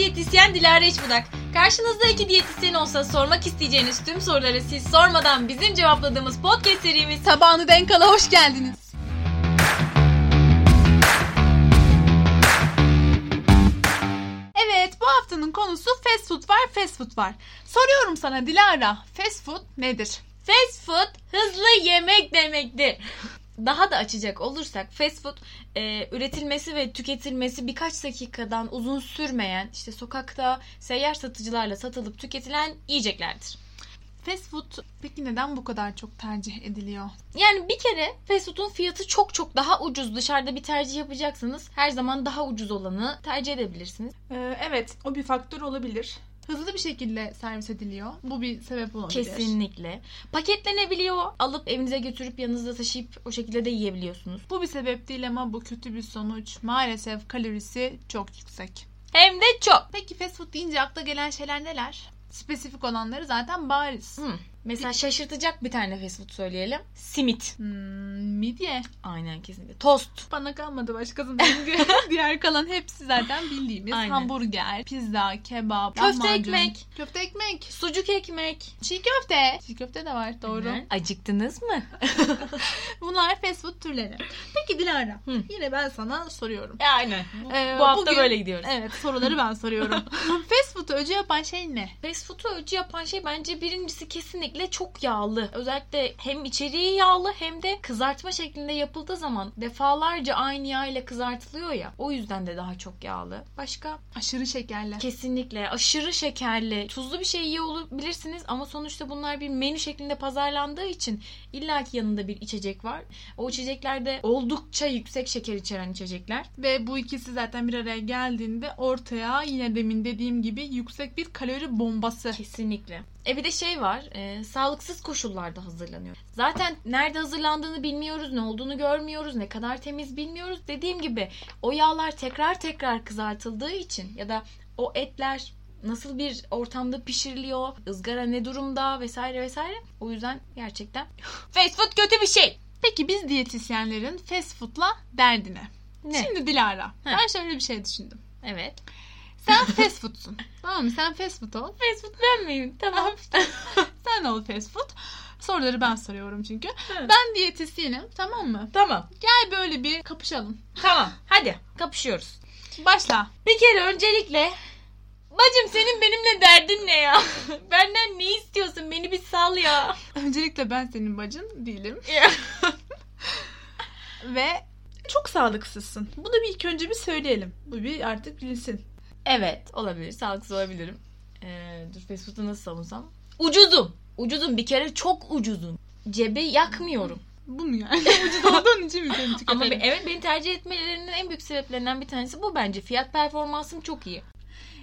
Diyetisyen Dilara İçbudak. Karşınızda iki diyetisyen olsa sormak isteyeceğiniz tüm soruları siz sormadan bizim cevapladığımız podcast serimiz Tabağını denk ala hoş geldiniz. Evet bu haftanın konusu fast food var fast food var. Soruyorum sana Dilara fast food nedir? Fast food hızlı yemek demektir. Daha da açacak olursak fast food e, üretilmesi ve tüketilmesi birkaç dakikadan uzun sürmeyen işte sokakta seyyar satıcılarla satılıp tüketilen yiyeceklerdir. Fast food peki neden bu kadar çok tercih ediliyor? Yani bir kere fast food'un fiyatı çok çok daha ucuz. Dışarıda bir tercih yapacaksanız her zaman daha ucuz olanı tercih edebilirsiniz. Ee, evet o bir faktör olabilir. Hızlı bir şekilde servis ediliyor. Bu bir sebep olabilir. Kesinlikle. Paketlenebiliyor. Alıp evinize götürüp yanınızda taşıyıp o şekilde de yiyebiliyorsunuz. Bu bir sebep değil ama bu kötü bir sonuç. Maalesef kalorisi çok yüksek. Hem de çok. Peki fast food deyince akla gelen şeyler neler? Spesifik olanları zaten bariz. Hmm. Mesela şaşırtacak bir tane fast food söyleyelim. Simit. Hmm, midye. Aynen kesinlikle. Tost. Bana kalmadı başkasının. Diğer kalan hepsi zaten bildiğimiz Aynen. hamburger, pizza, kebap, Köfte lahmacun. ekmek. Köfte ekmek. Sucuk ekmek. Çiğ köfte. Çiğ köfte de var doğru. Aynen. Acıktınız mı? Bunlar fast food türleri. Peki Dilara Hı. yine ben sana soruyorum. Aynen. Bu, Ee, bu hafta bugün- böyle gidiyoruz. Evet soruları ben soruyorum. fast food'u öcü yapan şey ne? Fast food'u öcü yapan şey bence birincisi kesinlikle çok yağlı. Özellikle hem içeriği yağlı hem de kızartma şeklinde yapıldığı zaman defalarca aynı yağ ile kızartılıyor ya. O yüzden de daha çok yağlı. Başka? Aşırı şekerli. Kesinlikle aşırı şekerli, tuzlu bir şey yiyor olabilirsiniz ama sonuçta bunlar bir menü şeklinde pazarlandığı için illaki yanında bir içecek var. O içecekler de oldukça yüksek şeker içeren içecekler. Ve bu ikisi zaten bir araya geldiğinde ortaya yine demin dediğim gibi yüksek bir kalori bombası. Kesinlikle. E bir de şey var, e, sağlıksız koşullarda hazırlanıyor. Zaten nerede hazırlandığını bilmiyoruz, ne olduğunu görmüyoruz, ne kadar temiz bilmiyoruz. Dediğim gibi o yağlar tekrar tekrar kızartıldığı için ya da o etler nasıl bir ortamda pişiriliyor, ızgara ne durumda vesaire vesaire. O yüzden gerçekten fast food kötü bir şey. Peki biz diyetisyenlerin fast food'la derdine. Ne? Şimdi Dilara ben şöyle bir şey düşündüm. Evet. Sen fast food'sun. tamam mı? Sen fast food ol. Fast food ben miyim? Tamam. Sen ol fast food. Soruları ben soruyorum çünkü. Evet. Ben diyetisyenim tamam mı? tamam. Gel böyle bir kapışalım. Tamam. Hadi kapışıyoruz. Başla. Bir kere öncelikle Bacım senin benimle derdin ne ya? Benden ne istiyorsun? Beni bir sal ya. Öncelikle ben senin bacın değilim. Ve çok sağlıksızsın. Bunu bir ilk önce bir söyleyelim. Bu bir artık bilinsin. evet olabilir. Sağlıksız olabilirim. Ee, dur food'u nasıl savunsam? Ucuzum. Ucuzum bir kere çok ucuzum. Cebi yakmıyorum. Bu mu yani? Ucuz olduğun için mi seni Ama be- evet beni tercih etmelerinin en büyük sebeplerinden bir tanesi bu bence. Fiyat performansım çok iyi.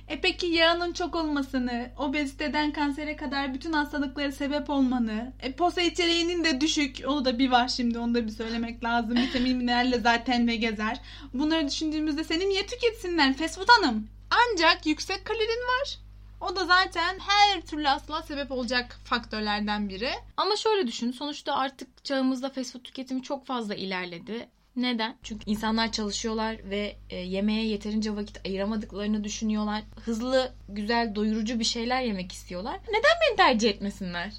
E peki yağının çok olmasını, obeziteden kansere kadar bütün hastalıklara sebep olmanı, e posa içeriğinin de düşük, onu da bir var şimdi, onu da bir söylemek lazım. Vitamin mineralle zaten ve gezer. Bunları düşündüğümüzde seni niye tüketsinler fast hanım? Ancak yüksek kalorin var. O da zaten her türlü hastalığa sebep olacak faktörlerden biri. Ama şöyle düşün. Sonuçta artık çağımızda fast food tüketimi çok fazla ilerledi. Neden? Çünkü insanlar çalışıyorlar ve e, yemeğe yeterince vakit ayıramadıklarını düşünüyorlar. Hızlı, güzel, doyurucu bir şeyler yemek istiyorlar. Neden beni tercih etmesinler?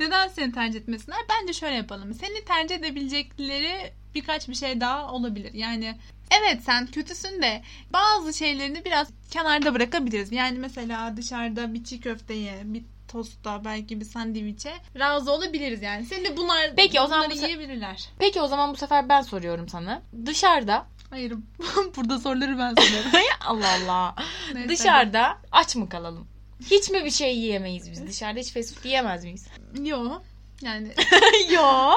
Neden seni tercih etmesinler? Bence şöyle yapalım. Seni tercih edebilecekleri birkaç bir şey daha olabilir. Yani evet sen kötüsün de bazı şeylerini biraz kenarda bırakabiliriz. Yani mesela dışarıda bir çiğ köfteye, bir tosta, belki bir sandviçe razı olabiliriz yani. Seni de bunlar Peki, o zaman bu se- yiyebilirler. Peki o zaman bu sefer ben soruyorum sana. Dışarıda, Hayır burada soruları ben soruyorum. Allah Allah. Neyse, Dışarıda aç mı kalalım? Hiç mi bir şey yiyemeyiz biz? Dışarıda hiç fast food yiyemez miyiz? Yo. Yani Yo.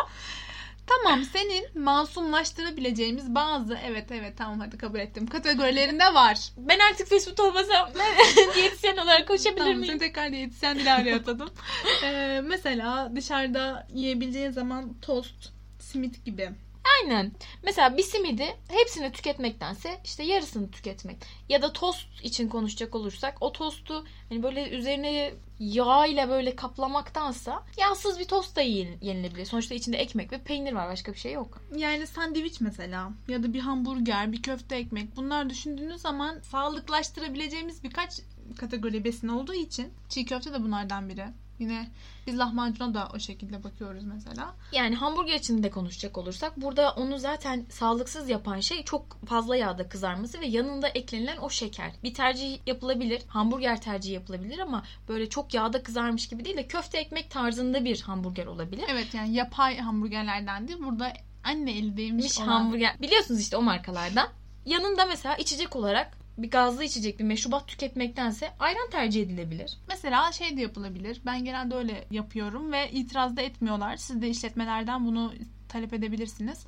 Tamam senin masumlaştırabileceğimiz bazı evet evet tamam hadi kabul ettim kategorilerinde var. Ben artık fast food olmasam diyetisyen olarak koşabilir Tamam miyim? seni tekrar diyetisyen Dilara'ya atadım. Ee, mesela dışarıda yiyebileceğin zaman tost, simit gibi. Aynen. Mesela bir simidi hepsini tüketmektense işte yarısını tüketmek. Ya da tost için konuşacak olursak o tostu hani böyle üzerine yağ ile böyle kaplamaktansa yağsız bir tost da yenilebilir. Sonuçta içinde ekmek ve peynir var. Başka bir şey yok. Yani sandviç mesela ya da bir hamburger, bir köfte ekmek. Bunlar düşündüğünüz zaman sağlıklaştırabileceğimiz birkaç kategori besin olduğu için çiğ köfte de bunlardan biri. Yine biz lahmacuna da o şekilde bakıyoruz mesela. Yani hamburger için de konuşacak olursak burada onu zaten sağlıksız yapan şey çok fazla yağda kızarması ve yanında eklenilen o şeker. Bir tercih yapılabilir. Hamburger tercihi yapılabilir ama böyle çok yağda kızarmış gibi değil de köfte ekmek tarzında bir hamburger olabilir. Evet yani yapay hamburgerlerden değil. Burada anne eli değmiş olan. hamburger. Biliyorsunuz işte o markalardan. Yanında mesela içecek olarak bir gazlı içecek, bir meşrubat tüketmektense ayran tercih edilebilir. Mesela şey de yapılabilir. Ben genelde öyle yapıyorum ve itiraz da etmiyorlar. Siz de işletmelerden bunu talep edebilirsiniz.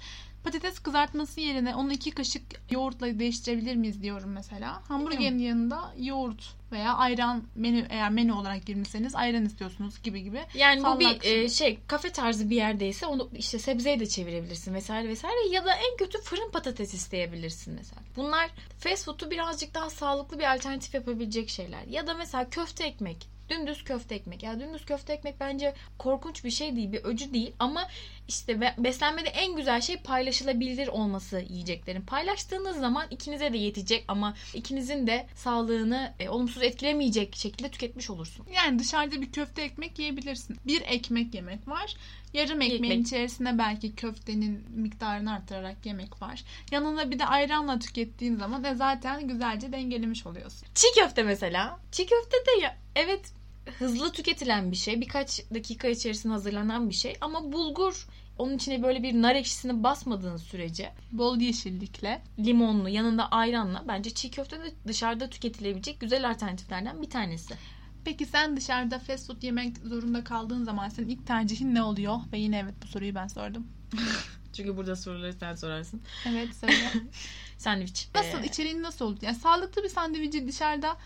Patates kızartması yerine onu iki kaşık yoğurtla değiştirebilir miyiz diyorum mesela. Hamburgerin yanında yoğurt veya ayran menü eğer menü olarak girmişseniz ayran istiyorsunuz gibi gibi. Yani bu bir e, şey kafe tarzı bir yerdeyse onu işte sebzeye de çevirebilirsin vesaire vesaire ya da en kötü fırın patates isteyebilirsin mesela. Bunlar fast food'u birazcık daha sağlıklı bir alternatif yapabilecek şeyler. Ya da mesela köfte ekmek Dümdüz köfte ekmek. Ya dümdüz köfte ekmek bence korkunç bir şey değil, bir öcü değil. Ama işte beslenmede en güzel şey paylaşılabilir olması yiyeceklerin. Paylaştığınız zaman ikinize de yetecek ama ikinizin de sağlığını e, olumsuz etkilemeyecek şekilde tüketmiş olursun. Yani dışarıda bir köfte ekmek yiyebilirsin. Bir ekmek yemek var. Yarım ekmeğin ekmek. içerisine belki köftenin miktarını artırarak yemek var. Yanında bir de ayranla tükettiğin zaman e zaten güzelce dengelemiş oluyorsun. Çiğ köfte mesela. Çiğ köfte de ya evet hızlı tüketilen bir şey. Birkaç dakika içerisinde hazırlanan bir şey. Ama bulgur onun içine böyle bir nar ekşisini basmadığın sürece bol yeşillikle limonlu yanında ayranla bence çiğ köfte de dışarıda tüketilebilecek güzel alternatiflerden bir tanesi. Peki sen dışarıda fast food yemek zorunda kaldığın zaman senin ilk tercihin ne oluyor? Ve yine evet bu soruyu ben sordum. Çünkü burada soruları sen sorarsın. Evet söyle. Sandviç. Nasıl? Ee... içeriğin nasıl olur? Yani sağlıklı bir sandviçi dışarıda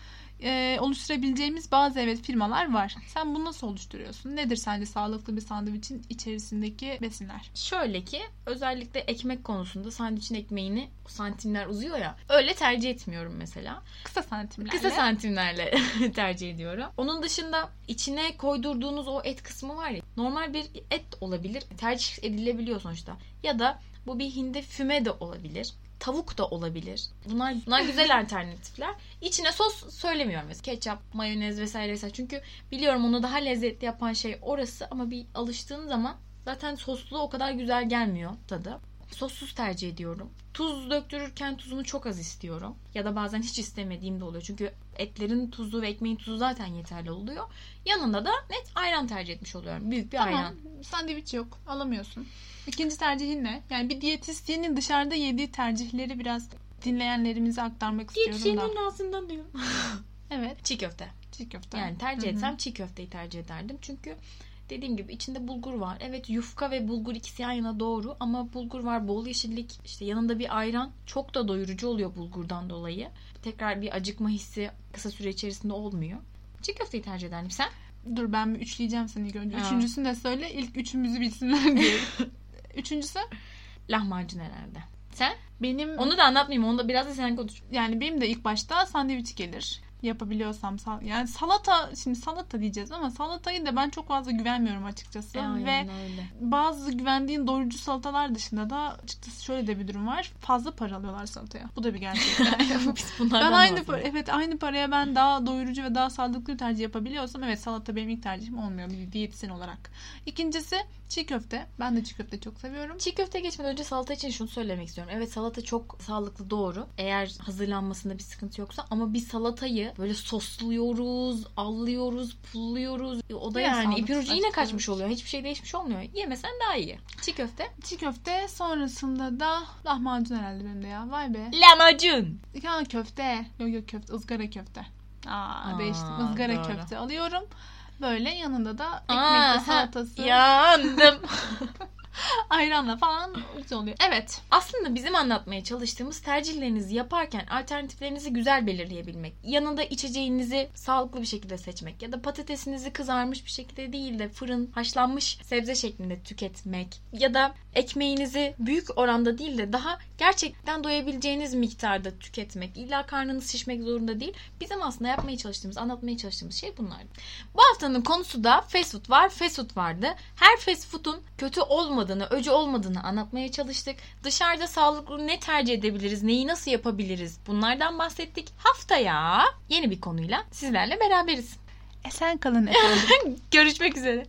e, oluşturabileceğimiz bazı evet firmalar var. Sen bunu nasıl oluşturuyorsun? Nedir sence sağlıklı bir sandviçin içerisindeki besinler? Şöyle ki özellikle ekmek konusunda sandviçin ekmeğini santimler uzuyor ya öyle tercih etmiyorum mesela. Kısa santimlerle. Kısa santimlerle tercih ediyorum. Onun dışında içine koydurduğunuz o et kısmı var ya normal bir et olabilir. Tercih edilebiliyor sonuçta. Ya da bu bir hindi füme de olabilir tavuk da olabilir. Bunlar bunlar güzel alternatifler. İçine sos söylemiyorum mesela. Ketçap, mayonez vesaire vesaire. Çünkü biliyorum onu daha lezzetli yapan şey orası ama bir alıştığın zaman zaten soslu o kadar güzel gelmiyor tadı. Sossuz tercih ediyorum. Tuz döktürürken tuzumu çok az istiyorum. Ya da bazen hiç istemediğim de oluyor. Çünkü etlerin tuzu ve ekmeğin tuzu zaten yeterli oluyor. Yanında da net ayran tercih etmiş oluyorum. Büyük bir tamam, ayran. Sandviç yok. Alamıyorsun. İkinci tercihin ne? Yani bir diyetisyenin dışarıda yediği tercihleri biraz dinleyenlerimize aktarmak istiyorum da. Diyetisyenin ağzından diyor. evet. Çiğ köfte. Çiğ köfte. Yani tercih Hı-hı. etsem çiğ köfteyi tercih ederdim. Çünkü dediğim gibi içinde bulgur var. Evet yufka ve bulgur ikisi yan yana doğru ama bulgur var, bol yeşillik, işte yanında bir ayran çok da doyurucu oluyor bulgurdan dolayı. Tekrar bir acıkma hissi kısa süre içerisinde olmuyor. Çiğ köfteyi tercih ederdim. Sen? Dur ben bir üçleyeceğim seni ilk önce. Üçüncüsünü de söyle. ilk üçümüzü bilsinler diye. Üçüncüsü? Lahmacun herhalde. Sen? Benim... Onu da anlatmayayım. Onu da biraz da sen konuş. Yani benim de ilk başta sandviç gelir yapabiliyorsam sal yani salata şimdi salata diyeceğiz ama salatayı da ben çok fazla güvenmiyorum açıkçası Aynen ve öyle. bazı güvendiğin doyurucu salatalar dışında da açıkçası şöyle de bir durum var. Fazla para alıyorlar salataya. Bu da bir gerçek. Ben aynı para, evet aynı paraya ben daha doyurucu ve daha sağlıklı bir tercih yapabiliyorsam evet salata benim ilk tercihim olmuyor bir diyetisyen olarak. İkincisi çiğ köfte ben de çiğ köfte çok seviyorum çiğ köfte geçmeden önce salata için şunu söylemek istiyorum evet salata çok sağlıklı doğru eğer hazırlanmasında bir sıkıntı yoksa ama bir salatayı böyle sosluyoruz, allıyoruz, pulluyoruz. O da yani ipin ucu yine kaçmış oluyor. Hiçbir şey değişmiş olmuyor. Yemesen daha iyi. Çiğ köfte. Çiğ köfte sonrasında da lahmacun herhalde benim de ya. Vay be. Lahmacun. Ya köfte. Yok yok köfte. ızgara köfte. Aa, Aa değiştim. Izgara doğru. köfte alıyorum. Böyle yanında da ekmekli salatası. Yandım. ayranla falan oluyor. Evet. Aslında bizim anlatmaya çalıştığımız tercihlerinizi yaparken alternatiflerinizi güzel belirleyebilmek. Yanında içeceğinizi sağlıklı bir şekilde seçmek ya da patatesinizi kızarmış bir şekilde değil de fırın haşlanmış sebze şeklinde tüketmek ya da ekmeğinizi büyük oranda değil de daha gerçekten doyabileceğiniz miktarda tüketmek. İlla karnınız şişmek zorunda değil. Bizim aslında yapmaya çalıştığımız, anlatmaya çalıştığımız şey bunlar. Bu haftanın konusu da fast food var, fast food vardı. Her fast food'un kötü olmadığını, öcü olmadığını anlatmaya çalıştık. Dışarıda sağlıklı ne tercih edebiliriz, neyi nasıl yapabiliriz bunlardan bahsettik. Haftaya yeni bir konuyla sizlerle beraberiz. Esen kalın efendim. Görüşmek üzere.